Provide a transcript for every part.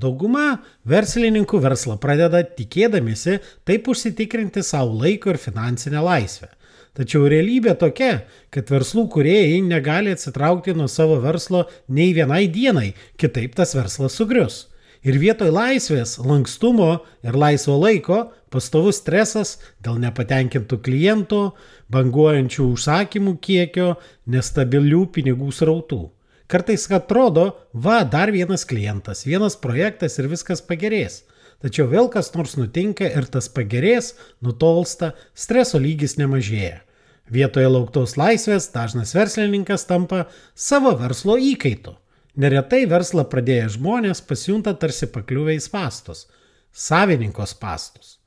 Dauguma verslininkų verslą pradeda tikėdamėsi taip užsitikrinti savo laiko ir finansinę laisvę. Tačiau realybė tokia, kad verslų kuriejai negali atsitraukti nuo savo verslo nei vienai dienai, kitaip tas verslas sugrius. Ir vietoj laisvės, lankstumo ir laisvo laiko pastovus stresas dėl nepatenkintų klientų, banguojančių užsakymų kiekio, nestabilių pinigų srautų. Kartais atrodo, va, dar vienas klientas, vienas projektas ir viskas pagerės. Tačiau vėl kas nors nutinka ir tas pagerės, nutolsta, streso lygis nemažėja. Vietoje lauktos laisvės dažnas verslininkas tampa savo verslo įkaitu. Neretai verslą pradėję žmonės pasijunta tarsi pakliuvę į spastus - savininkos pastus.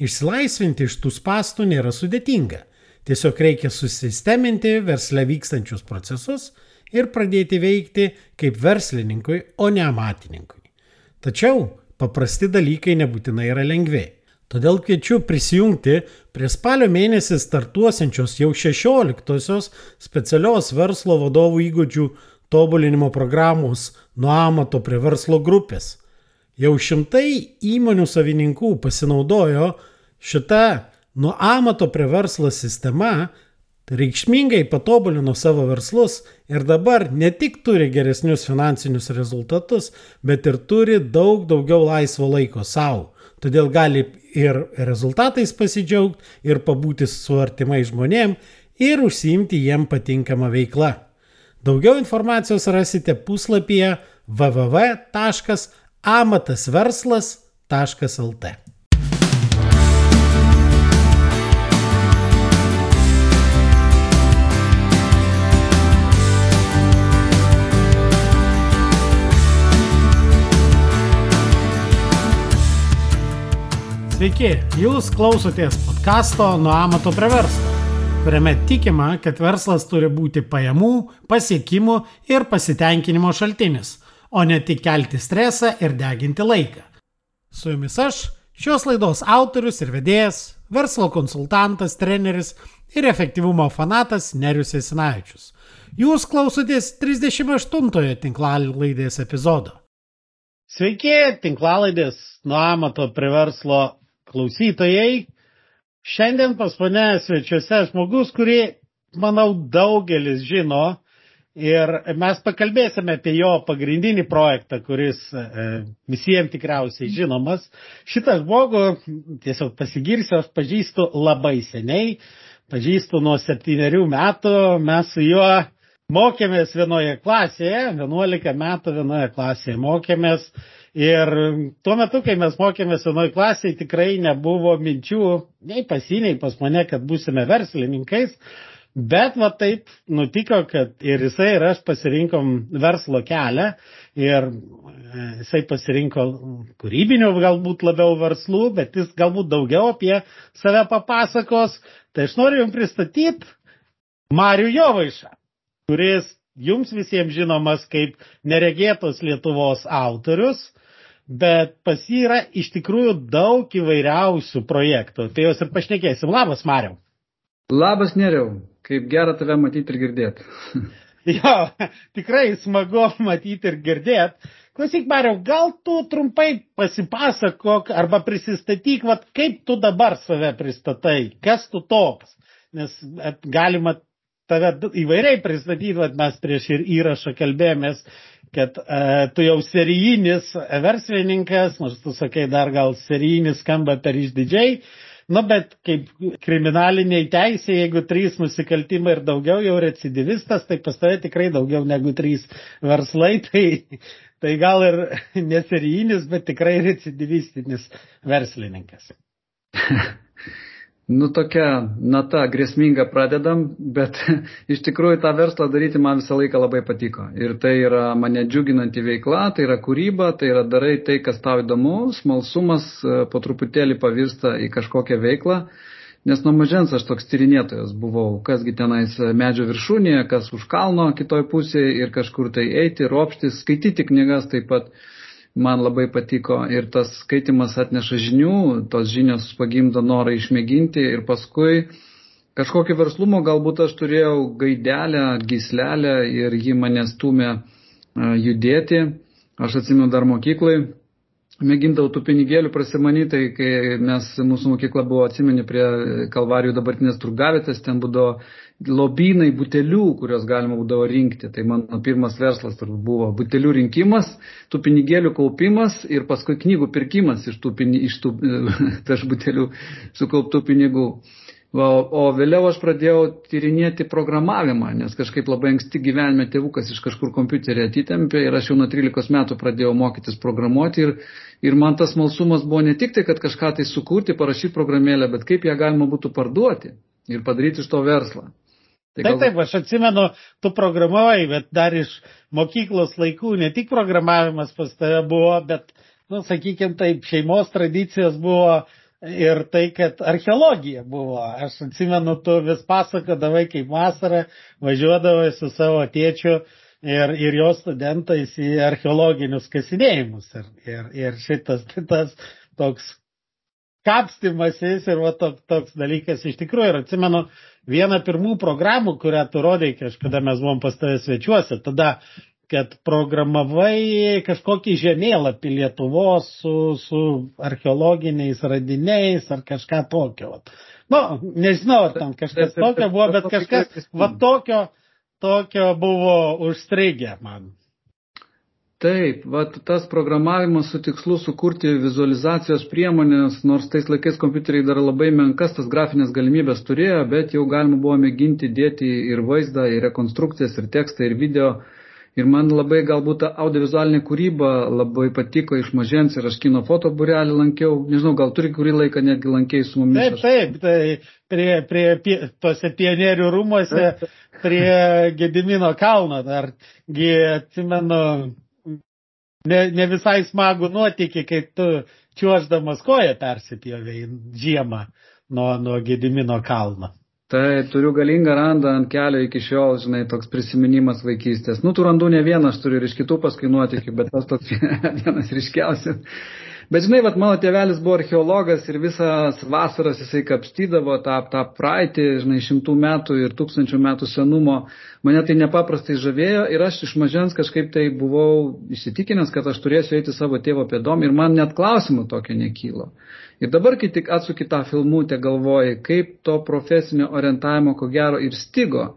Išsilaisvinti iš tų spastų nėra sudėtinga. Tiesiog reikia susisteminti versle vykstančius procesus ir pradėti veikti kaip verslininkui, o ne amatininkui. Tačiau paprasti dalykai nebūtinai yra lengvi. Todėl kviečiu prisijungti prie spalio mėnesį startuosiančios jau 16-osios specialios verslo vadovų įgūdžių tobulinimo programos nuo amato prie verslo grupės. Jau šimtai įmonių savininkų pasinaudojo šitą nuo amato prie verslo sistema, reikšmingai patobulino savo verslus ir dabar ne tik turi geresnius finansinius rezultatus, bet ir turi daug daugiau laisvo laiko savo. Todėl gali ir rezultatais pasidžiaugti, ir pabūti su artimai žmonėm, ir užsiimti jiem patinkamą veiklą. Daugiau informacijos rasite puslapyje www.amatasverslas.lt. Sveiki, jūs klausotės podkasto nuo amato prie verslo kuriame tikima, kad verslas turi būti pajamų, pasiekimų ir pasitenkinimo šaltinis, o ne tik kelti stresą ir deginti laiką. Su jumis aš, šios laidos autorius ir vedėjas, verslo konsultantas, treneris ir efektyvumo fanatas Nerius Esinavičius. Jūs klausotės 38-ojo tinklalaidės epizodo. Sveiki, tinklalaidės nuo amato prie verslo klausytojai. Šiandien pas mane svečiuose žmogus, kurį, manau, daugelis žino ir mes pakalbėsime apie jo pagrindinį projektą, kuris e, visiems tikriausiai žinomas. Šitą žmogų, tiesiog pasigirsiu, aš pažįstu labai seniai, pažįstu nuo septyniarių metų, mes su juo mokėmės vienoje klasėje, 11 metų vienoje klasėje mokėmės Ir tuo metu, kai mes mokėmės vienoje klasėje, tikrai nebuvo minčių nei pas jį, nei pas mane, kad būsime verslininkais. Bet va taip nutiko, kad ir jisai ir aš pasirinkom verslo kelią ir e, jisai pasirinko kūrybinių galbūt labiau verslų, bet jis galbūt daugiau apie save papasakos. Tai aš noriu jums pristatyti Marių Jovaišą, kuris jums visiems žinomas kaip neregėtos Lietuvos autorius bet pas jį yra iš tikrųjų daug įvairiausių projektų. Tai jos ir pašnekėsim. Labas, Mariau. Labas, Neriau. Kaip gera tave matyti ir girdėti. jo, tikrai smagu matyti ir girdėti. Klausyk, Mariau, gal tu trumpai pasipasakok arba prisistatyk, vat, kaip tu dabar save pristatai, kas tu toks. Nes galima tave įvairiai pristatyti, vat, mes prieš ir įrašą kalbėjomės, kad e, tu jau serijinis verslininkas, nors tu sakai dar gal serijinis skamba per išdidžiai, nu bet kaip kriminaliniai teisė, jeigu trys nusikaltimai ir daugiau jau recidivistas, tai pas tave tikrai daugiau negu trys verslai, tai, tai gal ir neserijinis, bet tikrai recidivistinis verslininkas. nu tokia nata grėsminga pradedam, bet iš tikrųjų tą verslą daryti man visą laiką labai patiko. Ir tai yra mane džiuginanti veikla, tai yra kūryba, tai yra darai tai, kas tau įdomu, smalsumas e, po truputėlį pavirsta į kažkokią veiklą. Nes nuo mažens aš toks tyrinėtojas buvau, kasgi tenais medžio viršūnėje, kas už kalno kitoj pusėje ir kažkur tai eiti, ropštis, skaityti knygas taip pat man labai patiko ir tas skaitimas atneša žinių, tos žinios pagimdo norą išmėginti ir paskui kažkokio verslumo galbūt aš turėjau gaidelę, gislelę ir ji mane stumė judėti. Aš atsimenu dar mokyklai, mėgindavau tų pinigėlių prasimanyti, kai mes, mūsų mokykla buvo, atsimeni, prie Kalvarijų dabartinės turgavėtės, ten būdavo lobynai butelių, kuriuos galima būdavo rinkti. Tai mano pirmas verslas turbūt buvo butelių rinkimas, tų pinigėlių kaupimas ir paskui knygų pirkimas iš tų, iš tų iš butelių sukauptų pinigų. Va, o vėliau aš pradėjau tyrinėti programavimą, nes kažkaip labai anksti gyvenime tėvukas iš kažkur kompiuterį atitempė ir aš jau nuo 13 metų pradėjau mokytis programuoti ir, ir man tas malsumas buvo ne tik tai, kad kažką tai sukurti, parašyti programėlę, bet kaip ją galima būtų parduoti ir padaryti iš to verslą. Tai taip, taip, aš atsimenu, tu programavai, bet dar iš mokyklos laikų ne tik programavimas pas tave buvo, bet, nu, sakykime, taip, šeimos tradicijos buvo ir tai, kad archeologija buvo. Aš atsimenu, tu vis pasakodavai, kaip vasarą važiuodavai su savo tėčiu ir, ir jo studentais į archeologinius kasinėjimus. Ir, ir, ir šitas tas toks kapstimasis ir va, toks, toks dalykas iš tikrųjų. Ir atsimenu vieną pirmų programų, kurią tu rodai kažkada mes buvom pas tavę svečiuose. Tada kad programavai kažkokį žemėlapį Lietuvos su, su archeologiniais radiniais ar kažką tokio. Nu, nežinau, ar ten kažkas tokio buvo, bet kažkas va tokio, tokio buvo užstrigę man. Taip, vat, tas programavimas su tikslu sukurti vizualizacijos priemonės, nors tais laikais kompiuteriai dar labai menkas tas grafinės galimybės turėjo, bet jau galima buvo mėginti dėti ir vaizdą, ir rekonstrukcijas, ir tekstą, ir video Ir man labai galbūt ta audiovizualinė kūryba labai patiko iš mažens ir aš kino foto burelį lankiau. Nežinau, gal turi kurį laiką netgi lankiai su mumis. Taip, taip, tai prie, prie, prie tose pionierių rūmose prie Gedimino kalno. Dargi atsimenu, ne, ne visai smagų nuotykį, kai tu čiuoždamas koją persipjovėjai žiemą nuo, nuo Gedimino kalno. Tai turiu galingą randą ant kelio iki šiol, žinai, toks prisiminimas vaikystės. Nu, tų randų ne vieną, aš turiu ir iš kitų paskui nuotikių, bet tas toks vienas ryškiausias. Bet žinai, vat, mano tėvelis buvo archeologas ir visas vasaras jisai kapstydavo tą, tą praeitį, žinai, šimtų metų ir tūkstančių metų senumo. Mane tai nepaprastai žavėjo ir aš iš mažens kažkaip tai buvau įsitikinęs, kad aš turėsiu eiti savo tėvo pėdom ir man net klausimų tokio nekylo. Ir dabar, kai tik atsuki tą filmutę, galvoji, kaip to profesinio orientavimo ko gero ir stigo,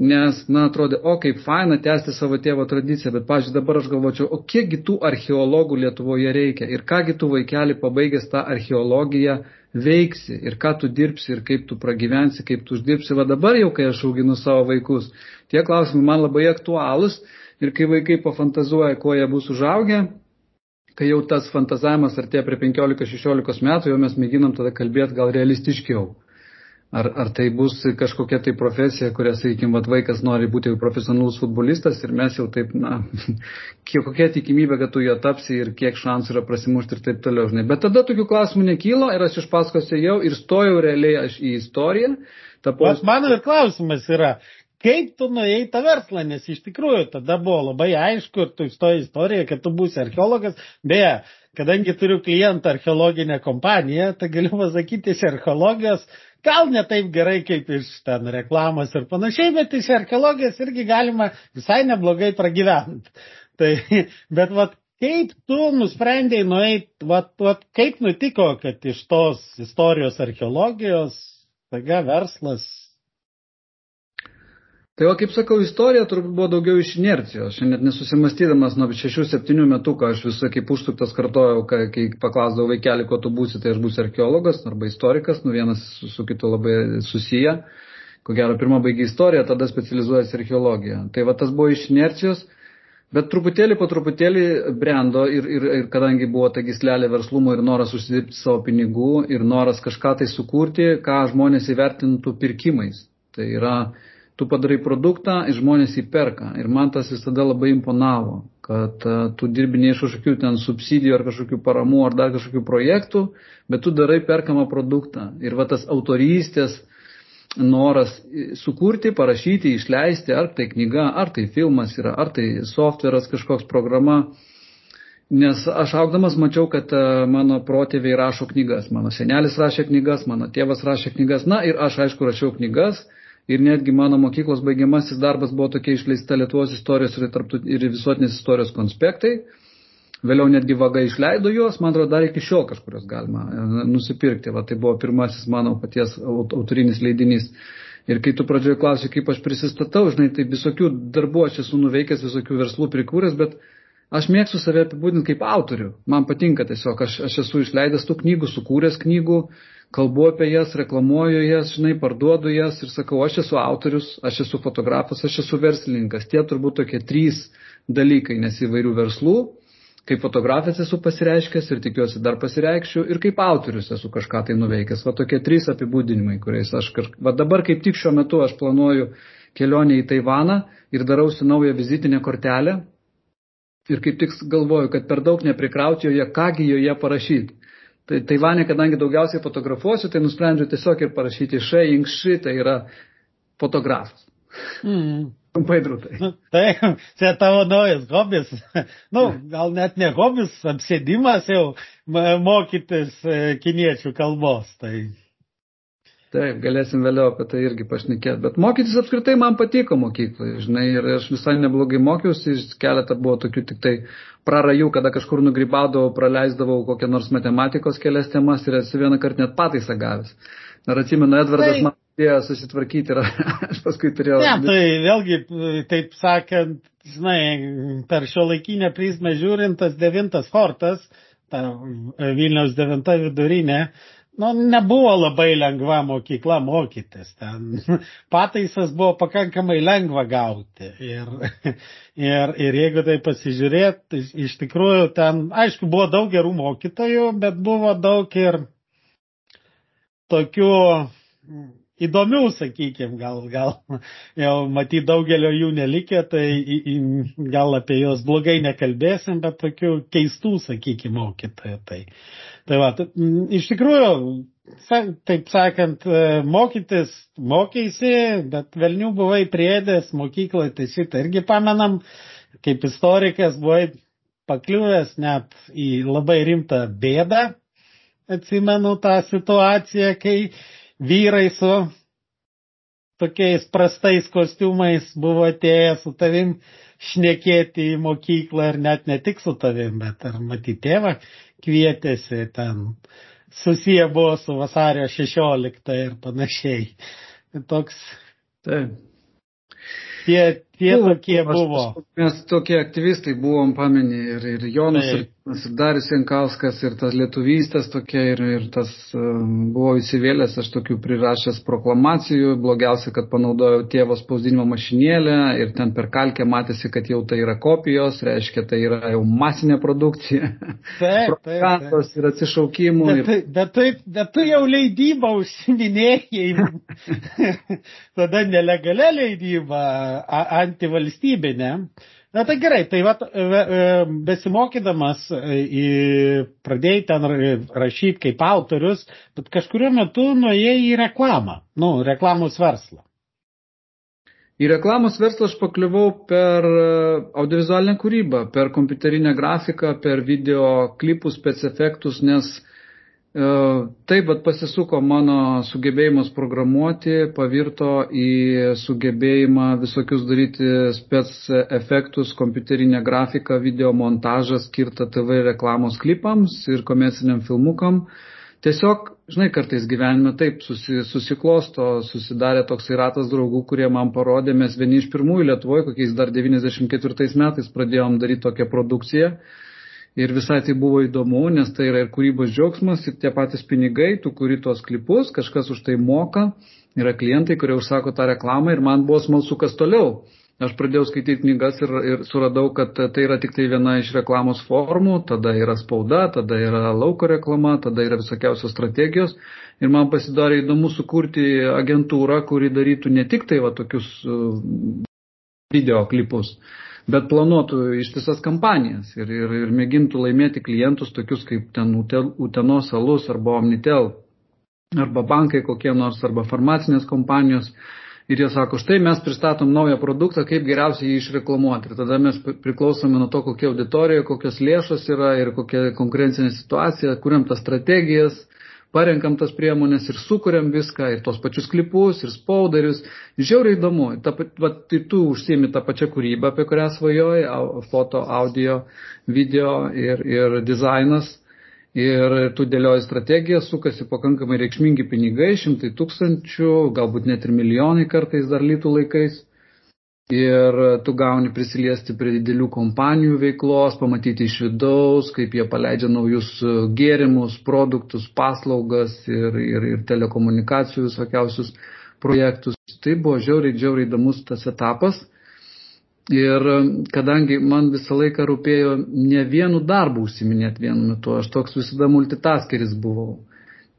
nes, na, atrodo, o kaip faina tęsti savo tėvo tradiciją, bet, pažiūrėjau, dabar aš galvočiau, o kiekgi tų archeologų Lietuvoje reikia ir kągi tų vaikeli pabaigęs tą archeologiją veiksi ir ką tu dirbsi ir kaip tu pragyvensi, kaip tu uždirbsi. Va dabar jau, kai aš auginu savo vaikus, tie klausimai man labai aktualūs ir kai vaikai pafantazuoja, kuo jie bus užaugę, kai jau tas fantazavimas artėja prie 15-16 metų, jau mes mėginam tada kalbėti gal realistiškiau. Ar, ar tai bus kažkokia tai profesija, kuria, sakykime, vaikas nori būti profesionalus futbolistas ir mes jau taip, na, kokia tikimybė, kad tu jo tapsi ir kiek šansų yra prasimušti ir taip toliau. Žinai. Bet tada tokių klausimų nekylo ir aš iš paskos ėjau ir stojau realiai aš į istoriją. Tapau... Mano ir klausimas yra, kaip tu nuėjai tą verslą, nes iš tikrųjų tada buvo labai aišku ir tu įstoji istoriją, kad tu būsi archeologas. Beje, kadangi turiu klientą archeologinę kompaniją, tai galiu pasakyti iš archeologijos, gal ne taip gerai kaip iš ten reklamos ir panašiai, bet iš archeologijos irgi galima visai neblogai pragyventi. Tai, bet vat, kaip tu nusprendėjai nueiti, vat, vat, kaip nutiko, kad iš tos istorijos archeologijos, taga verslas Tai o kaip sakau, istorija turbūt buvo daugiau iš inercijos. Aš net nesusimastydamas nuo 6-7 metų, ką aš visą kaip užsuktas kartojau, kai, kai paklausdavau vaikelį, ko tu būsi, tai aš būsiu archeologas arba istorikas, nu vienas su, su kitu labai susiję. Ko gero, pirmą baigi istoriją, tada specializuojasi archeologija. Tai va tas buvo iš inercijos. Bet truputėlį po truputėlį brendo ir, ir, ir kadangi buvo ta gislelė verslumo ir noras užsidirbti savo pinigų ir noras kažką tai sukurti, ką žmonės įvertintų pirkimais. Tai yra tu padarai produktą ir žmonės jį perka. Ir man tas visada labai imponavo, kad uh, tu dirbi ne iš kažkokių ten subsidijų ar kažkokių paramų ar dar kažkokių projektų, bet tu darai perkamą produktą. Ir va tas autorystės noras sukurti, parašyti, išleisti, ar tai knyga, ar tai filmas yra, ar tai softveras kažkoks programa. Nes aš augdamas mačiau, kad mano protėviai rašo knygas, mano senelis rašė knygas, mano tėvas rašė knygas, na ir aš aišku rašiau knygas, ir netgi mano mokyklos baigiamasis darbas buvo tokia išleista Lietuvos istorijos ir, tarptų, ir visuotinės istorijos konspektai. Vėliau netgi vaga išleido juos, man atrodo, dar iki šiol kažkurios galima e, nusipirkti. Va, tai buvo pirmasis mano paties autorinis leidinys. Ir kai tu pradžioje klausai, kaip aš prisistatau, žinai, tai visokių darbų aš esu nuveikęs, visokių verslų prikūręs, bet aš mėgstu save apibūdinti kaip autorių. Man patinka tiesiog, aš, aš esu išleidęs tų knygų, sukūręs knygų, kalbu apie jas, reklamuoju jas, žinai, parduodu jas ir sakau, aš esu autorius, aš esu fotografas, aš esu verslininkas. Tie turbūt tokie trys dalykai, nes įvairių verslų kaip fotografas esu pasireiškęs ir tikiuosi dar pasireikščiau ir kaip autorius esu kažką tai nuveikęs. Va tokie trys apibūdinimai, kuriais aš kažkaip... Va dabar kaip tik šiuo metu aš planuoju kelionę į Taivaną ir darausi naują vizitinę kortelę. Ir kaip tik galvoju, kad per daug neprikrauti joje, kągi joje parašyti. Tai Taivanė, kadangi daugiausiai fotografuosiu, tai nusprendžiu tiesiog ir parašyti Šai Inkši, tai yra fotografas. Mm. Trumpai drūtai. Nu, tai, čia tavo naujas hobis. nu, gal net ne hobis, apsėdimas jau mokytis e, kiniečių kalbos. Tai. Taip, galėsim vėliau apie tai irgi pašnekėti. Bet mokytis apskritai man patiko mokykloje, žinai, ir aš visai neblogai mokiausi, keletą buvo tokių tik tai prarajų, kada kažkur nugrybaudavau, praleisdavau kokią nors matematikos kelias temas ir esu vieną kartą net pataisą gavęs. Ar atsimenu, Edvardas tai... man padėjo susitvarkyti ir aš paskui turėjau. Ne, tai vėlgi, taip sakant, žinai, per šio laikinę prizmę žiūrint, tas devintas fortas, ta Vilniaus devinta vidurinė, nu, nebuvo labai lengva mokykla mokytis. Ten pataisas buvo pakankamai lengva gauti. Ir, ir, ir jeigu tai pasižiūrėt, tai iš tikrųjų ten, aišku, buvo daug gerų mokytojų, bet buvo daug ir tokių įdomių, sakykime, gal, gal jau matyt daugelio jų nelikė, tai gal apie juos blogai nekalbėsim, bet tokių keistų, sakykime, mokytojų. Tai, tai va, iš tikrųjų, taip sakant, e, mokytis mokėsi, bet velnių buvai priedęs mokykloje, tai šitą irgi pamenam, kaip istorikas buvai pakliuvęs net į labai rimtą bėdą. Atsimenu tą situaciją, kai vyrai su tokiais prastais kostiumais buvo atėję su tavim šnekėti į mokyklą ir net ne tik su tavim, bet ir matyti tėvą kvietėsi ten susiję buvo su vasario 16 ir panašiai. Toks. Taip. Tie, tie buvo, tokie buvo. Mes tokie aktyvistai buvom, pamenį, ir, ir Jonas, Taip. ir Darius Jankauskas, ir tas lietuvystės tokia, ir, ir tas um, buvo įsivėlęs, aš tokių prirašęs proklamacijų, blogiausia, kad panaudojau tėvo spausdinimo mašinėlę ir ten per kalkę matėsi, kad jau tai yra kopijos, reiškia, tai yra jau masinė produkcija. Taip, taip. taip. ir atsišaukimų. Bet, ir... bet, bet, bet tu jau leidybą užsiminėjai. Tada nelegalia leidyba, antivalstybinė. Na tai gerai, tai va, e, e, besimokydamas e, pradėjai ten rašyti kaip autorius, bet kažkurio metu nuėjai į reklamą, nu, reklamos verslą. Į reklamos verslą aš pakliuvau per audiovizualinę kūrybą, per kompiuterinę grafiką, per video klipus, spецefektus, nes taip, bet pasisuko mano sugebėjimas programuoti, pavirto į sugebėjimą visokius daryti spec efektus, kompiuterinę grafiką, video montažą skirtą TV reklamos klipams ir komerciniam filmukam. Tiesiog, žinai, kartais gyvenime taip susi, susiklosto, susidarė toksai ratas draugų, kurie man parodė, mes vieni iš pirmųjų Lietuvoje, kokiais dar 94 metais pradėjom daryti tokią produkciją Ir visai tai buvo įdomu, nes tai yra ir kūrybos džiaugsmas, ir tie patys pinigai, tu kuri tos klipus, kažkas už tai moka, yra klientai, kurie užsako tą reklamą ir man buvo smalsu, kas toliau. Aš pradėjau skaityti knygas ir, ir suradau, kad tai yra tik tai viena iš reklamos formų, tada yra spauda, tada yra lauko reklama, tada yra visokiausios strategijos. Ir man pasidarė įdomu sukurti agentūrą, kuri darytų ne tik tai va tokius uh, video klipus, bet planuotų ištisas kampanijas ir, ir, ir mėgintų laimėti klientus tokius kaip ten Utenos alus arba Omnitel, arba bankai kokie nors, arba farmacinės kompanijos. Ir jie sako, štai mes pristatom naują produktą, kaip geriausiai jį išreklamuoti. Ir tada mes priklausome nuo to, kokia auditorija, kokios lėšos yra ir kokia konkurencinė situacija, kuriam tas strategijas, parenkam tas priemonės ir sukuriam viską, ir tos pačius klipus, ir spaudarius. Žiauriai įdomu. Ta, va, tai tu užsiemi tą pačią kūrybą, apie kurią svajoji, foto, audio, video ir, ir dizainas. Ir tu dėlioji strategiją, sukasi pakankamai reikšmingi pinigai, šimtai tūkstančių, galbūt net ir milijonai kartais dar lytų laikais ir tu gauni prisiliesti prie didelių kompanijų veiklos, pamatyti iš vidaus, kaip jie paleidžia naujus e, gėrimus, produktus, paslaugas ir, ir, ir telekomunikacijų visokiausius projektus. Tai buvo žiauriai, žiauriai įdomus tas etapas. Ir e, kadangi man visą laiką rūpėjo ne vienu darbu užsiminėti vienu metu, aš toks visada multitaskeris buvau.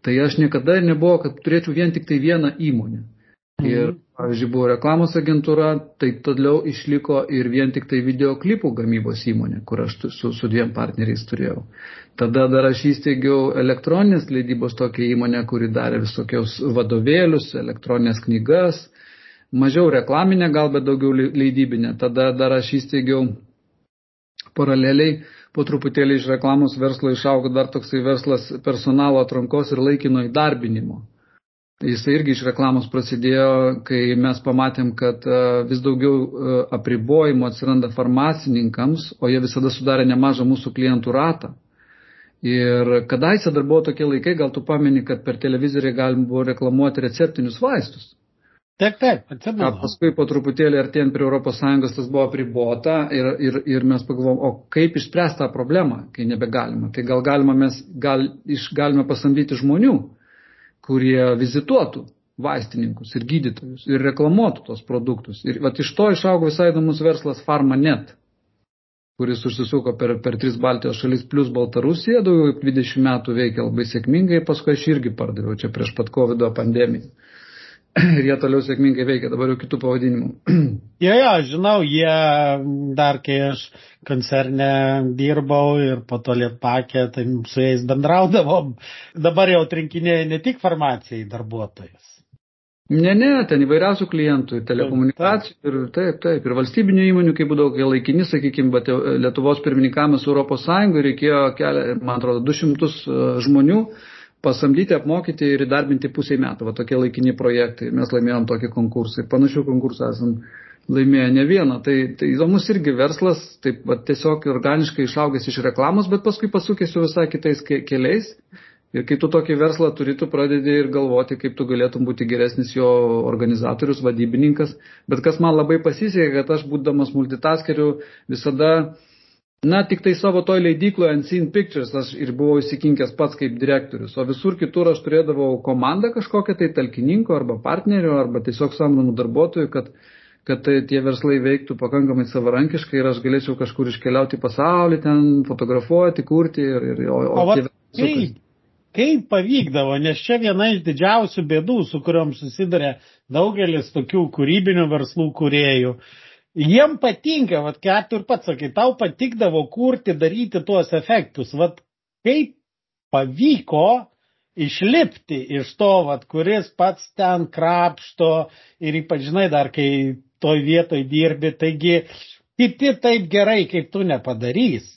Tai aš niekada nebuvo, kad turėčiau vien tik tai vieną įmonę. Ir, mhm. Pavyzdžiui, buvo reklamos agentūra, tai toliau išliko ir vien tik tai videoklipų gamybos įmonė, kur aš su, su dviem partneriais turėjau. Tada dar aš įsteigiau elektroninės leidybos tokią įmonę, kuri darė visokiaus vadovėlius, elektroninės knygas, mažiau reklaminę, gal bet daugiau leidybinę. Tada dar aš įsteigiau paraleliai po truputėlį iš reklamos verslo išaugo dar toksai verslas personalo atrankos ir laikino įdarbinimo. Jis irgi iš reklamos prasidėjo, kai mes pamatėm, kad e, vis daugiau e, apribojimų atsiranda farmacininkams, o jie visada sudarė nemažą mūsų klientų ratą. Ir kadaise dar buvo tokie laikai, gal tu pameni, kad per televizorių galim buvo reklamuoti receptinius vaistus. Taip, taip, atsimenu. Paskui po truputėlį artėjant prie ES tas buvo apribota ir, ir, ir mes pagalvom, o kaip išspręsti tą problemą, kai nebegalima. Tai gal galima mes gal, iš, galime pasamdyti žmonių, kurie vizituotų vaistininkus ir gydytojus ir reklamuotų tos produktus. Ir vat iš to išaugo visai įdomus verslas PharmaNet, kuris užsisuko per, per tris Baltijos šalis plus Baltarusiją, daugiau kaip 20 metų veikia labai sėkmingai, paskui aš irgi pardaviau čia prieš pat COVID pandemiją. ir jie toliau sėkmingai veikia, dabar jau kitų pavadinimų. jo, jo, žinau, jie dar kai aš koncerne dirbau ir po to lietpakė, tai su jais bendraudavom, dabar jau trinkinėja ne tik farmacijai darbuotojas. Ne, ne, ten įvairiausių klientų, telekomunikacijų ir taip, taip, ir valstybinių įmonių, kaip būdavo, kai laikini, sakykime, bet Lietuvos pirmininkavimas Europos Sąjungoje reikėjo, kelia, man atrodo, 200 e, žmonių pasamdyti, apmokyti ir įdarbinti pusiai metų. Va tokie laikini projektai. Mes laimėjom tokį konkursą. Panašių konkursų esam laimėję ne vieną. Tai, tai įdomus irgi verslas, taip va, tiesiog organiškai išaugęs iš reklamos, bet paskui pasukęs su visai kitais keliais. Ir kai tu tokį verslą turi, tu pradedi ir galvoti, kaip tu galėtum būti geresnis jo organizatorius, vadybininkas. Bet kas man labai pasisekė, kad aš būdamas multitaskeriu visada Na, tik tai savo toj leidykloje Unseen Pictures aš ir buvau įsikinkęs pats kaip direktorius, o visur kitur aš turėdavau komandą kažkokią tai talkininko arba partnerio arba tiesiog samdomų darbuotojų, kad, kad tai, tie verslai veiktų pakankamai savarankiškai ir aš galėčiau kažkur iškeliauti į pasaulį, ten fotografuoti, kurti ir... ir o, o, o kaip, kaip pavykdavo, nes čia viena iš didžiausių bėdų, su kuriuom susiduria daugelis tokių kūrybinių verslų kuriejų. Jiem patinka, vat, ką tu ir pats sakai, tau patikdavo kurti, daryti tuos efektus. Vat, kaip pavyko išlipti iš to, vat, kuris pats ten krapšto ir ypač žinai dar, kai toj vietoj dirbi, taigi kiti taip gerai, kaip tu nepadarys.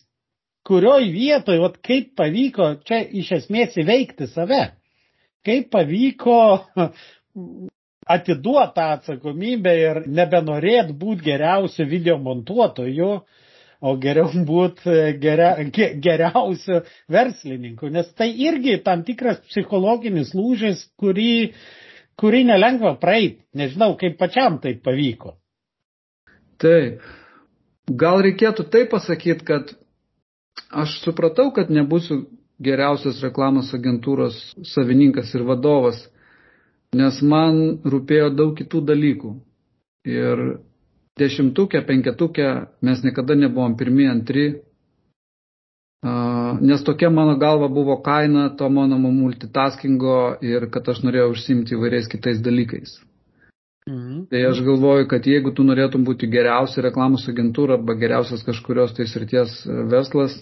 Kurioj vietoj, vat, kaip pavyko čia iš esmės įveikti save. Kaip pavyko atiduot tą atsakomybę ir nebenorėt būti geriausiu video montuotoju, o geriau būti e, geria, geriausiu verslininku, nes tai irgi tam tikras psichologinis lūžis, kurį, kurį nelengva praeiti. Nežinau, kaip pačiam tai pavyko. Taip. Gal reikėtų taip pasakyti, kad aš supratau, kad nebūsiu geriausias reklamos agentūros savininkas ir vadovas nes man rūpėjo daug kitų dalykų. Ir dešimtukė, penketukė mes niekada nebuvom pirmi, antri, nes tokia mano galva buvo kaina to mano multitaskingo ir kad aš norėjau užsimti įvairiais kitais dalykais. Mhm. Tai aš galvoju, kad jeigu tu norėtum būti geriausia reklamos agentūra arba geriausias kažkurios tai srities verslas,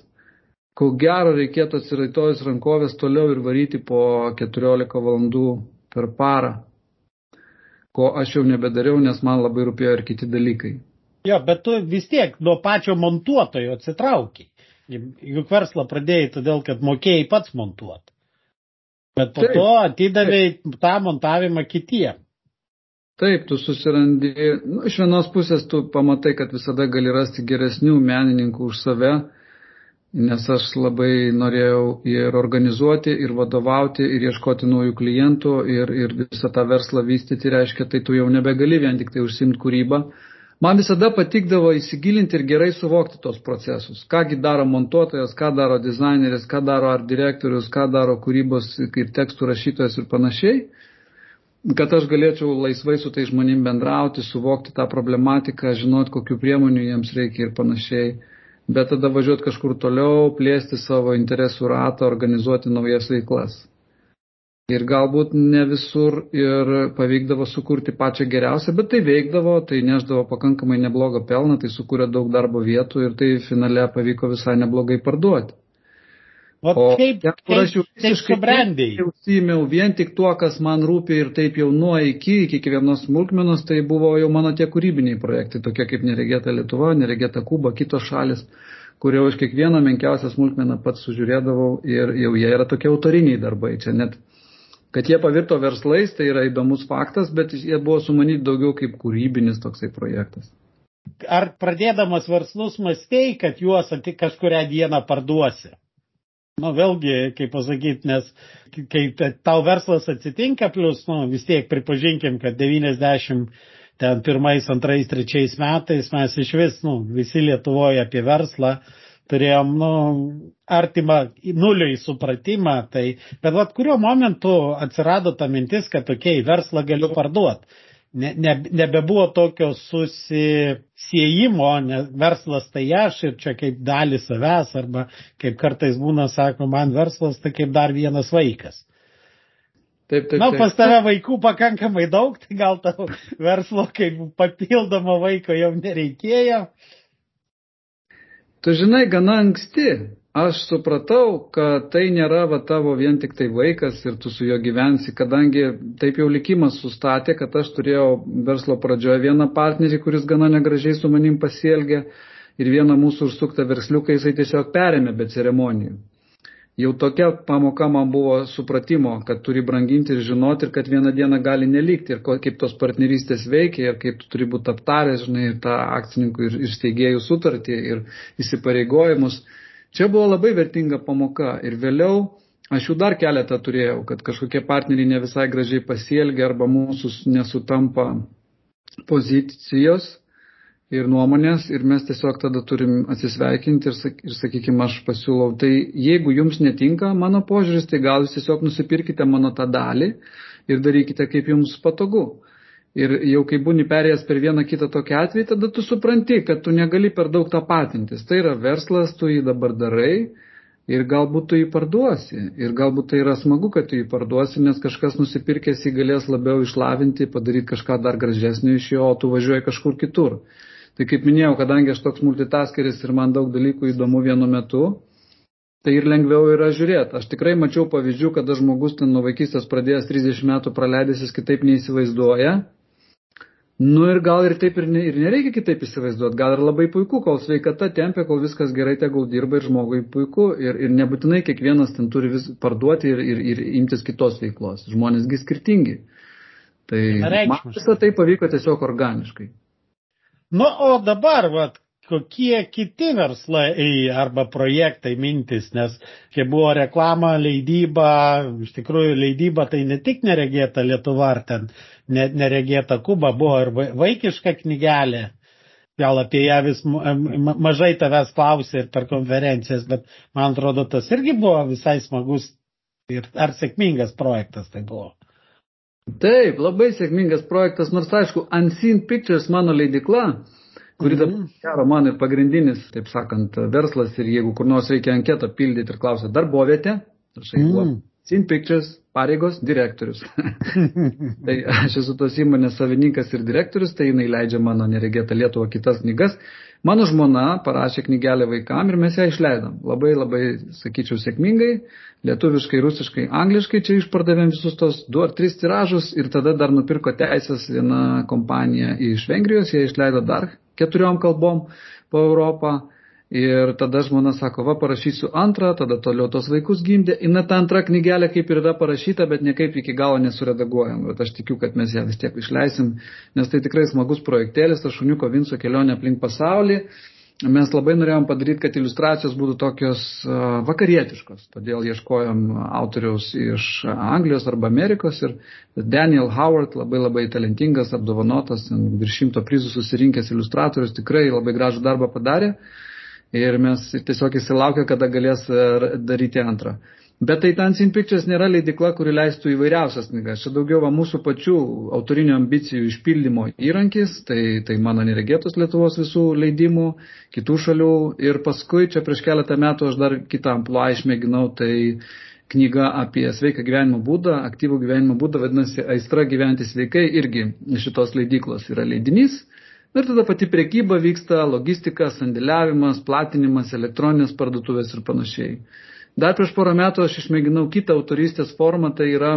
ko gero reikėtų atsiraitojus rankovės toliau ir varyti po 14 valandų per parą, ko aš jau nebedariau, nes man labai rūpėjo ir kiti dalykai. Jo, bet tu vis tiek nuo pačio montuotojo atsitraukiai. Juk verslą pradėjai todėl, kad mokėjai pats montuoti. Bet po Taip. to atidavai tą montavimą kitiem. Taip, tu susirandi, nu, iš vienos pusės tu pamatai, kad visada gali rasti geresnių menininkų už save, nes aš labai norėjau ir organizuoti, ir vadovauti, ir ieškoti naujų klientų, ir, ir visą tą verslą vystyti, reiškia, tai tu jau nebegali vien tik tai užsimti kūrybą. Man visada patikdavo įsigilinti ir gerai suvokti tos procesus. Kągi daro montuotojas, ką daro dizaineris, ką daro art direktorius, ką daro kūrybos ir tekstų rašytojas ir panašiai kad aš galėčiau laisvai su tai žmonėm bendrauti, suvokti tą problematiką, žinot, kokiu priemonių jiems reikia ir panašiai, bet tada važiuoti kažkur toliau, plėsti savo interesų ratą, organizuoti naujas veiklas. Ir galbūt ne visur ir pavykdavo sukurti pačią geriausią, bet tai veikdavo, tai neždavo pakankamai neblogą pelną, tai sukūrė daug darbo vietų ir tai finale pavyko visai neblogai parduoti. O, o kaip, ten, kur aš jau visiškai užsiėmiau vien tik tuo, kas man rūpi ir taip jau nuo iki, iki kiekvienos smulkmenos, tai buvo jau mano tie kūrybiniai projektai, tokie kaip Neregėta Lietuva, Neregėta Kuba, kitos šalis, kur jau aš kiekvieną menkiausią smulkmeną pats sužiūrėdavau ir jau jie yra tokie autoriniai darbai. Čia net, kad jie pavirto verslais, tai yra įdomus faktas, bet jie buvo sumanyti daugiau kaip kūrybinis toksai projektas. Ar pradėdamas verslus mąstei, kad juos kažkuria dieną parduosi? Nu, vėlgi, kaip pasakyti, nes kai tau verslas atsitinka, plus, nu, vis tiek pripažinkim, kad 90 ten pirmais, antrais, trečiais metais mes iš vis, nu, visi Lietuvoje apie verslą turėjom, nu, artimą nuliui supratimą, tai, bet vat kuriuo momentu atsirado ta mintis, kad, okay, verslą galiu parduoti ne, ne, nebebuvo tokio susijimo, nes verslas tai aš ir čia kaip dalį savęs, arba kaip kartais būna, sako, man verslas tai kaip dar vienas vaikas. Taip, taip, Na, taip. pas tave vaikų pakankamai daug, tai gal tavo verslo kaip papildomo vaiko jau nereikėjo. Tu žinai, gana anksti aš supratau, kad tai nėra va tavo vien tik tai vaikas ir tu su juo gyvensi, kadangi taip jau likimas sustatė, kad aš turėjau verslo pradžioje vieną partnerį, kuris gana negražiai su manim pasielgė ir vieną mūsų užsuktą versliuką jisai tiesiog perėmė be ceremonijų. Jau tokia pamoka man buvo supratimo, kad turi branginti ir žinoti ir kad vieną dieną gali nelikti ir kaip tos partnerystės veikia ir kaip tu turi būti aptaręs, žinai, tą akcininkų ir, ir steigėjų sutartį ir įsipareigojimus. Čia buvo labai vertinga pamoka ir vėliau aš jų dar keletą turėjau, kad kažkokie partneriai ne visai gražiai pasielgia arba mūsų nesutampa pozicijos ir nuomonės ir mes tiesiog tada turim atsisveikinti ir, ir sakykime, aš pasiūlau, tai jeigu jums netinka mano požiūris, tai gal jūs tiesiog nusipirkite mano tą dalį ir darykite kaip jums patogu. Ir jau kai būni perėjęs per vieną kitą tokį atvejį, tada tu supranti, kad tu negali per daug tą patintis. Tai yra verslas, tu jį dabar darai ir galbūt tu jį parduosi. Ir galbūt tai yra smagu, kad tu jį parduosi, nes kažkas nusipirkęs jį galės labiau išlavinti, padaryti kažką dar gražesnio iš jo, o tu važiuoji kažkur kitur. Tai kaip minėjau, kadangi aš toks multitaskeris ir man daug dalykų įdomu vienu metu, tai ir lengviau yra žiūrėti. Aš tikrai mačiau pavyzdžių, kada žmogus ten nuo vaikystės pradėjęs 30 metų praleidęs, jis kitaip neįsivaizduoja Nu ir gal ir taip ir, ne, ir nereikia kitaip įsivaizduoti, gal ir labai puiku, kol sveikata tempia, kol viskas gerai, tegul dirba ir žmogui puiku ir, ir nebūtinai kiekvienas ten turi vis parduoti ir, ir, ir imtis kitos veiklos. Žmonėsgi skirtingi. Tai visą tai pavyko tiesiog organiškai. Nu, o dabar, vat, kokie kiti verslai arba projektai mintis, nes kai buvo reklama, leidyba, iš tikrųjų leidyba tai ne tik neregėta Lietuva ar ten neregėta Kuba, buvo ir vaikiška knygelė. Gal apie ją vis mažai tavęs klausė ir per konferencijas, bet man atrodo, tas irgi buvo visai smagus ir ar sėkmingas projektas tai buvo. Taip, labai sėkmingas projektas, nors aišku, Unseen Pictures mano leidikla, kuri dabar mhm. gero man ir pagrindinis, taip sakant, verslas ir jeigu kur nors reikia anketą pildyti ir klausia darbovietę, aš sakau, mm. Sin Pictures, pareigos direktorius. tai aš esu tos įmonės savininkas ir direktorius, tai jinai leidžia mano neregėtą Lietuvą kitas knygas. Mano žmona parašė knygelę vaikam ir mes ją išleidom. Labai labai, sakyčiau, sėkmingai, lietuviškai, rusiškai, angliškai čia išpardavėm visus tos du ar tris tiražus ir tada dar nupirko teisės viena kompanija iš Vengrijos, jie išleido dar keturiom kalbom po Europą. Ir tada žmona sako, va, parašysiu antrą, tada toliau tos vaikus gimdė. Ir ta antra knygelė kaip ir yra parašyta, bet niekaip iki galo nesuredaguojam. Bet aš tikiu, kad mes ją vis tiek išleisim, nes tai tikrai smagus projektėlis, tas šuniuko Vinco kelionė aplink pasaulį mes labai norėjom padaryti, kad iliustracijos būtų tokios vakarietiškos. Todėl ieškojom autoriaus iš Anglijos arba Amerikos ir Daniel Howard, labai labai talentingas, apdovanotas, virš šimto prizų susirinkęs iliustratorius, tikrai labai gražų darbą padarė. Ir mes tiesiog įsilaukė, kada galės daryti antrą. Bet tai Tansin Pictures nėra leidikla, kuri leistų įvairiausias knygas. Čia daugiau va, mūsų pačių autorinių ambicijų išpildymo įrankis, tai, tai mano neregėtos Lietuvos visų leidimų, kitų šalių. Ir paskui čia prieš keletą metų aš dar kitą ampluą išmėginau, tai knyga apie sveiką gyvenimo būdą, aktyvų gyvenimo būdą, vadinasi Aistra gyventi sveikai, irgi šitos leidyklos yra leidinys. Ir tada pati priekyba vyksta, logistika, sandėliavimas, platinimas, elektroninės parduotuvės ir panašiai. Dar prieš porą metų aš išmėginau kitą autoristės formą, tai yra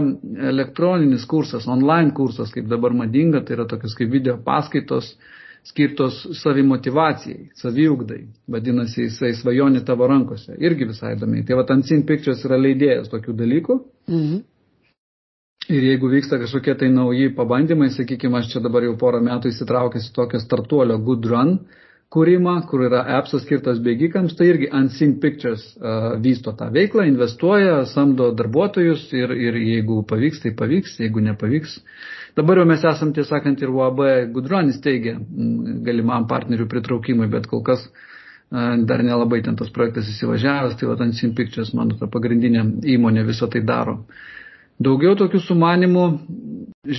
elektroninis kursas, online kursas, kaip dabar madinga, tai yra tokios kaip video paskaitos skirtos savimotivacijai, saviugdai, vadinasi, jisai svajonė tavo rankose, irgi visai įdomiai. Tai va, Tansin Pictures yra leidėjas tokių dalykų. Mhm. Ir jeigu vyksta kažkokie tai nauji pabandymai, sakykime, aš čia dabar jau porą metų įsitraukęs į tokio startuolio Good Run, kūrimą, kur yra appsas skirtas bėgikams, tai irgi Unseen Pictures uh, vysto tą veiklą, investuoja, samdo darbuotojus ir, ir jeigu pavyks, tai pavyks, jeigu nepavyks. Dabar jau mes esam, tiesąkant, ir UAB Gudronis teigia galimam partnerių pritraukimui, bet kol kas uh, dar nelabai ten tas projektas įsivažiavęs, tai Unseen Pictures, mano ta pagrindinė įmonė viso tai daro. Daugiau tokių sumanimų,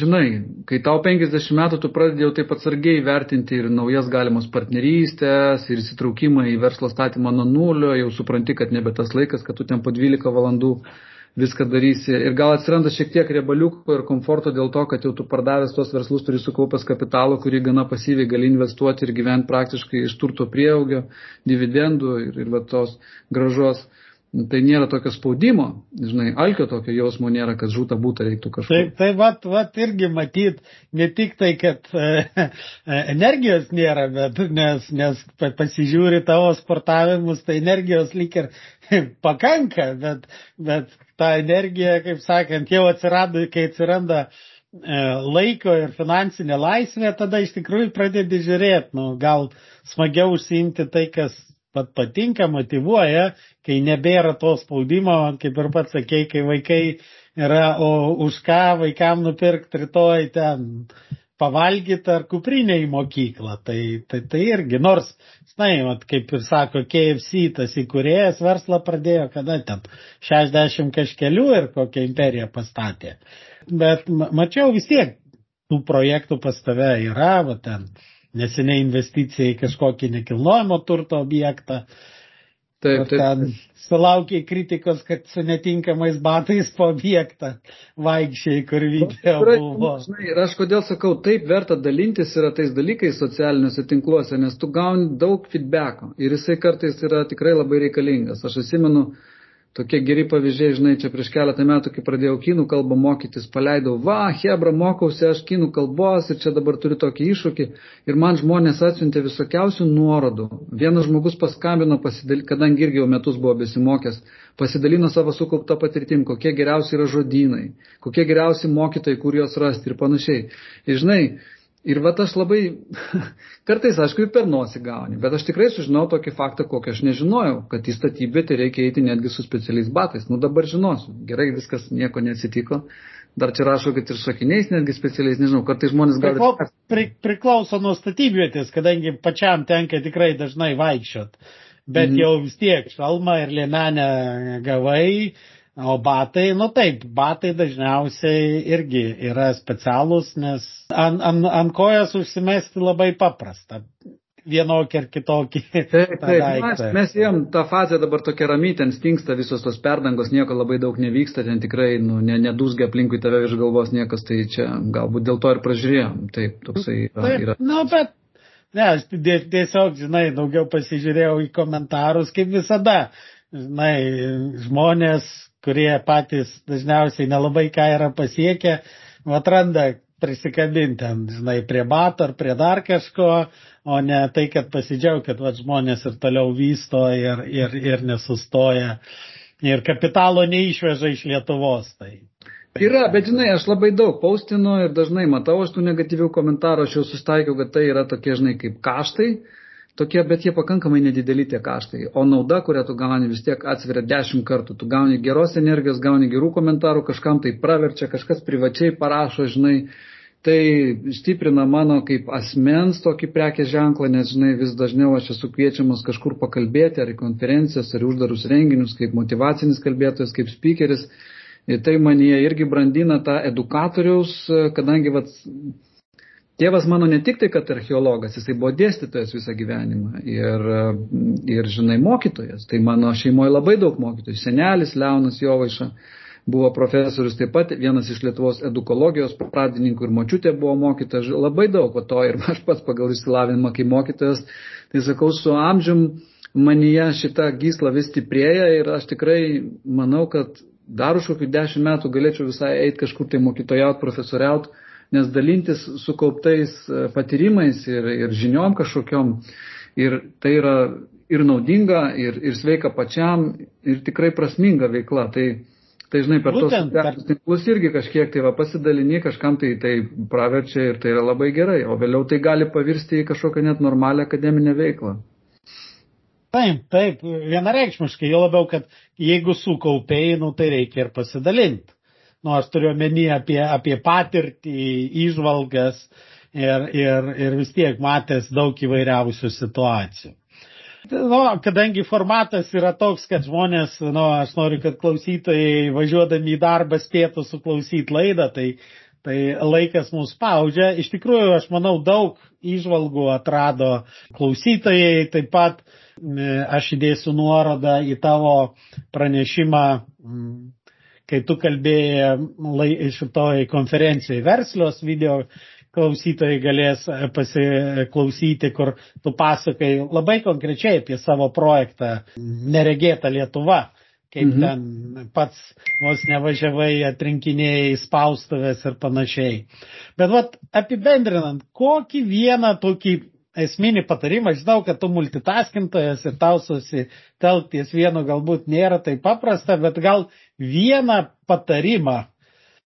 žinai, kai tau 50 metų tu pradedi jau taip atsargiai vertinti ir naujas galimos partnerystės, ir įsitraukimą į verslo statymą nuo nulio, jau supranti, kad nebe tas laikas, kad tu ten po 12 valandų viską darysi. Ir gal atsiranda šiek tiek riebaliuko ir komforto dėl to, kad jau tu pardavęs tuos verslus turi sukaupęs kapitalą, kurį gana pasyviai gali investuoti ir gyventi praktiškai iš turto prieaugio, dividendų ir, ir va tos gražos tai nėra tokio spaudimo, žinai, alkio tokio jausmo nėra, kad žūta būtų reiktų kažko. Tai, tai vat, vat irgi matyt, ne tik tai, kad e, energijos nėra, bet nes, nes pasižiūri tavo sportavimus, tai energijos lyg ir pakanka, bet, bet ta energija, kaip sakant, jau atsirado, kai atsiranda e, laiko ir finansinė laisvė, tada iš tikrųjų pradedi žiūrėti, nu, gal smagiau užsiimti tai, kas pat patinka, motivuoja, kai nebėra to spaudimo, kaip ir pats sakei, kai vaikai yra, o už ką vaikam nupirkti rytoj ten pavalgyti ar kuprinę į mokyklą. Tai, tai, tai irgi, nors, na, mat, kaip ir sako, KFC tas įkūrėjas verslą pradėjo, kada ten 60 kažkelių ir kokią imperiją pastatė. Bet mačiau vis tiek, tų projektų pas tave yra, va ten neseniai investicija į kažkokį nekilnojamo turto objektą. Taip, taip. Ten sulaukiai kritikos, kad su netinkamais batais po objektą vaikščiai, kur video buvo. Žinai, ir aš kodėl sakau, taip verta dalintis yra tais dalykais socialiniuose tinkluose, nes tu gauni daug feedbacko ir jisai kartais yra tikrai labai reikalingas. Aš atsimenu, tokie geri pavyzdžiai, žinai, čia prieš keletą metų, kai pradėjau kinų kalbą mokytis, paleidau, va, Hebra, mokausi aš kinų kalbos ir čia dabar turiu tokį iššūkį. Ir man žmonės atsiuntė visokiausių nuorodų. Vienas žmogus paskambino, pasidal... kadangi irgi jau metus buvo besimokęs, pasidalino savo sukauptą patirtim, kokie geriausi yra žodynai, kokie geriausi mokytojai, kur juos rasti ir panašiai. Ir žinai, Ir va aš labai, kartais aišku ir per nosį gauni, bet aš tikrai sužinau tokį faktą, kokį aš nežinojau, kad į statybvietę reikia eiti netgi su specialiais batais. Nu dabar žinosiu, gerai, viskas nieko neatsitiko. Dar čia rašo, kad ir šakiniais netgi specialiais, nežinau, kartais žmonės gali... Priklau, pri, priklauso nuo statybvietės, kadangi pačiam tenka tikrai dažnai vaikščiot. Bet mm. jau vis tiek šalmą ir liemenę gavai, O batai, nu taip, batai dažniausiai irgi yra specialūs, nes ant, ant, ant kojas užsimesti labai paprasta. Vienokį ar kitokį. Taip, taip, mes, mes jiem tą fazę dabar tokia ramy, ten stingsta visos tos perdangos, nieko labai daug nevyksta, ten tikrai nu, ne, nedūsgia aplinkui tave virš galvos niekas, tai čia galbūt dėl to ir pražiūrėjom. Taip, toksai taip, yra. Na, nu, bet Ne, aš tiesiog, žinai, daugiau pasižiūrėjau į komentarus, kaip visada. Žinai, žmonės kurie patys dažniausiai nelabai ką yra pasiekę, atranda prisikabinti, žinai, prie bato ar prie dar kažko, o ne tai, kad pasidžiaug, kad va, žmonės ir toliau vysto ir, ir, ir nesustoja ir kapitalo neišveža iš Lietuvos. Tai. Yra, bet žinai, aš labai daug paustinu ir dažnai matau aš tų negatyvių komentarų, aš jau sustaikiau, kad tai yra tokie, žinai, kaip kaštai, tokie, bet jie pakankamai nedideli tie kaštai. O nauda, kurią tu gauni, vis tiek atsveria dešimt kartų. Tu gauni geros energijos, gauni gerų komentarų, kažkam tai praverčia, kažkas privačiai parašo, žinai, tai stiprina mano kaip asmens tokį prekės ženklą, nes, žinai, vis dažniau aš esu kviečiamas kažkur pakalbėti, ar į konferencijas, ar į uždarus renginius, kaip motivacinis kalbėtojas, kaip speakeris. Ir tai manyje irgi brandina tą edukatoriaus, kadangi vat, tėvas mano ne tik tai, kad archeologas, jisai buvo dėstytojas visą gyvenimą ir, ir žinai, mokytojas. Tai mano šeimoje labai daug mokytojų. Senelis Leonas Jovaiša buvo profesorius, taip pat vienas iš Lietuvos edukologijos pradininkų ir močiutė buvo mokytojas. Labai daug o to ir aš pats pagal išsilavinimą kaip mokytojas. Tai sakau, su amžium manyje šita gysla vis stiprėja ir aš tikrai manau, kad dar už kokių dešimt metų galėčiau visai eiti kažkur tai mokytojauti, profesoriauti, nes dalintis sukauptais e, patyrimais ir, ir žiniom kažkokiom. Ir tai yra ir naudinga, ir, ir sveika pačiam, ir tikrai prasminga veikla. Tai, tai žinai, per Būtent, tos per... tinklus irgi kažkiek tai va, pasidalini, kažkam tai tai praverčia ir tai yra labai gerai. O vėliau tai gali pavirsti į kažkokią net normalią akademinę veiklą. Taip, taip, vienareikšmiškai, jo labiau, kad jeigu sukaupiai, nu, tai reikia ir pasidalinti. Nu, aš turiu omeny apie, apie patirtį, išvalgas ir, ir, ir vis tiek matęs daug įvairiausių situacijų. Nu, kadangi formatas yra toks, kad žmonės, nu, aš noriu, kad klausytojai važiuodami į darbą spėtų suklausyti laidą, tai, tai laikas mus spaudžia. Iš tikrųjų, aš manau, daug išvalgų atrado klausytojai, taip pat aš įdėsiu nuorodą į tavo pranešimą, kai tu kalbėjai šitoj konferencijai verslios video klausytojai galės pasiklausyti, kur tu pasakai labai konkrečiai apie savo projektą Neregėta Lietuva, kaip mhm. ten pats vos nevažiavai atrinkinėjai spaustuvės ir panašiai. Bet vat apibendrinant, kokį vieną tokį esminį patarimą, žinau, kad tu multitaskintojas ir tau susitelkties vienu galbūt nėra taip paprasta, bet gal vieną patarimą,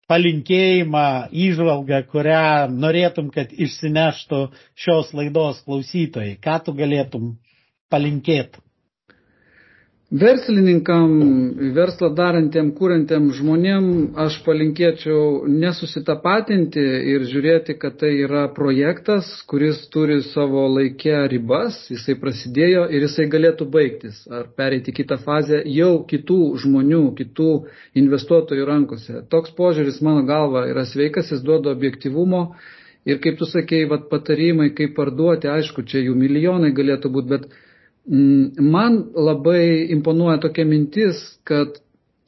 palinkėjimą, įžvalgą, kurią norėtum, kad išsineštų šios laidos klausytojai, ką tu galėtum palinkėti? Verslininkam, verslą darantiem, kūrantiem žmonėm aš palinkėčiau nesusitapatinti ir žiūrėti, kad tai yra projektas, kuris turi savo laikę ribas, jisai prasidėjo ir jisai galėtų baigtis ar pereiti kitą fazę jau kitų žmonių, kitų investuotojų rankose. Toks požiūris mano galva yra sveikas, jis duoda objektivumo ir kaip tu sakėjai, vat, patarimai, kaip parduoti, aišku, čia jų milijonai galėtų būti, bet man labai imponuoja tokia mintis, kad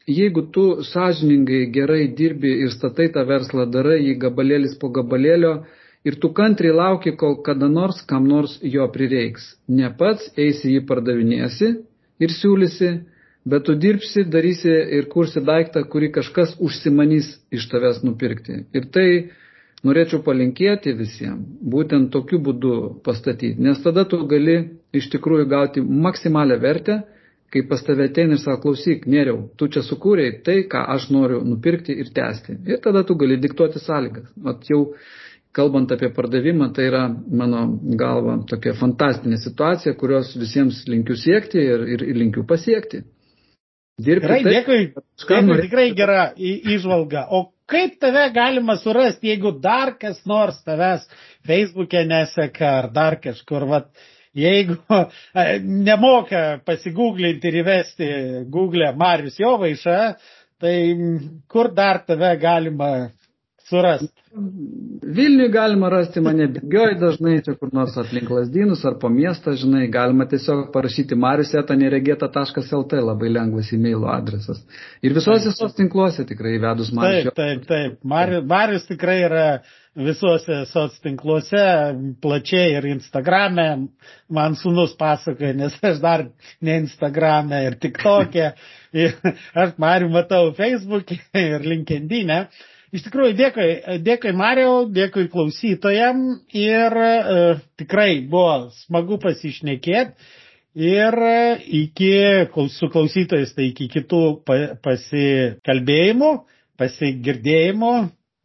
jeigu tu sąžiningai gerai dirbi ir statai tą verslą, darai jį gabalėlis po gabalėlio ir tu kantriai lauki, kol kada nors kam nors jo prireiks. Ne pats eisi jį pardavinėsi ir siūlysi, bet tu dirbsi, darysi ir kursi daiktą, kurį kažkas užsimanys iš tavęs nupirkti. Ir tai norėčiau palinkėti visiems būtent tokiu būdu pastatyti, nes tada tu gali iš tikrųjų gauti maksimalią vertę, kai pas tave ateina ir sako, klausyk, neriau, tu čia sukūrėjai tai, ką aš noriu nupirkti ir tęsti. Ir tada tu gali diktuoti sąlygas. Vat jau kalbant apie pardavimą, tai yra mano galva tokia fantastinė situacija, kurios visiems linkiu siekti ir, ir, ir linkiu pasiekti. Dirbti. Gerai, taip, dėkui. Dėkui, tikrai gera įžvalga. O kaip tave galima surasti, jeigu dar kas nors tavęs Facebook'e neseka ar dar kažkur, vat, jeigu nemoka pasigūglinti ir įvesti Google Marius Jovaiša, tai kur dar tave galima surasti? Vilniui galima rasti mane bėgioj dažnai, čia kur nors aplink lasdynus ar po miestą, žinai, galima tiesiog parašyti mariuseta.neregėta.lt, labai lengvas e-mail adresas. Ir visose sos tinkluose tikrai įvedus Marius. Taip, taip, taip. Marius, Marius tikrai yra visuose soc tinkluose, plačiai ir Instagrame. Man sunus pasakoja, nes aš dar ne Instagrame ir tik tokia. Ir aš Mariu matau Facebook'e ir LinkedIn'e. Iš tikrųjų, dėkui, dėkui Mario, dėkui klausytojam ir e, tikrai buvo smagu pasišnekėti. Ir iki, su klausytojais, tai iki kitų pasikalbėjimų, pasigirdėjimų.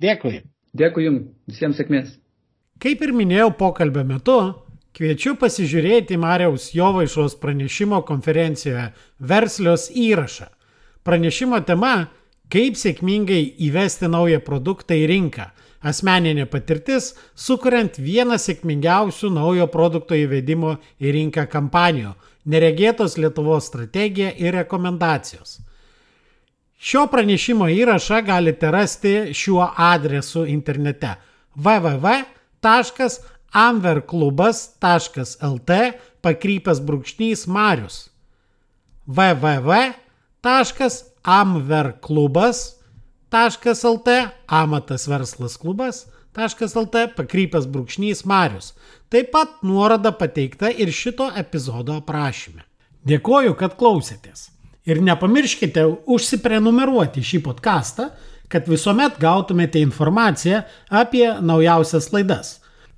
Dėkui. Dėkui Jums, visiems sėkmės. Kaip ir minėjau pokalbio metu, kviečiu pasižiūrėti Mariaus Jovaišos pranešimo konferencijoje Verslios įrašą. Pranešimo tema - kaip sėkmingai įvesti naują produktą į rinką. Asmeninė patirtis, sukuriant vieną sėkmingiausių naujo produkto įvedimo į rinką kampanijų - neregėtos Lietuvos strategija ir rekomendacijos. Šio pranešimo įrašą galite rasti šiuo adresu internete www.amverklubas.lt pakrypęs brūkšnys Marius www.amverklubas.lt amatas verslas klubas.lt pakrypęs brūkšnys Marius. Taip pat nuoroda pateikta ir šito epizodo aprašyme. Dėkoju, kad klausėtės. Ir nepamirškite užsiprenumeruoti šį podcastą, kad visuomet gautumėte informaciją apie naujausias laidas.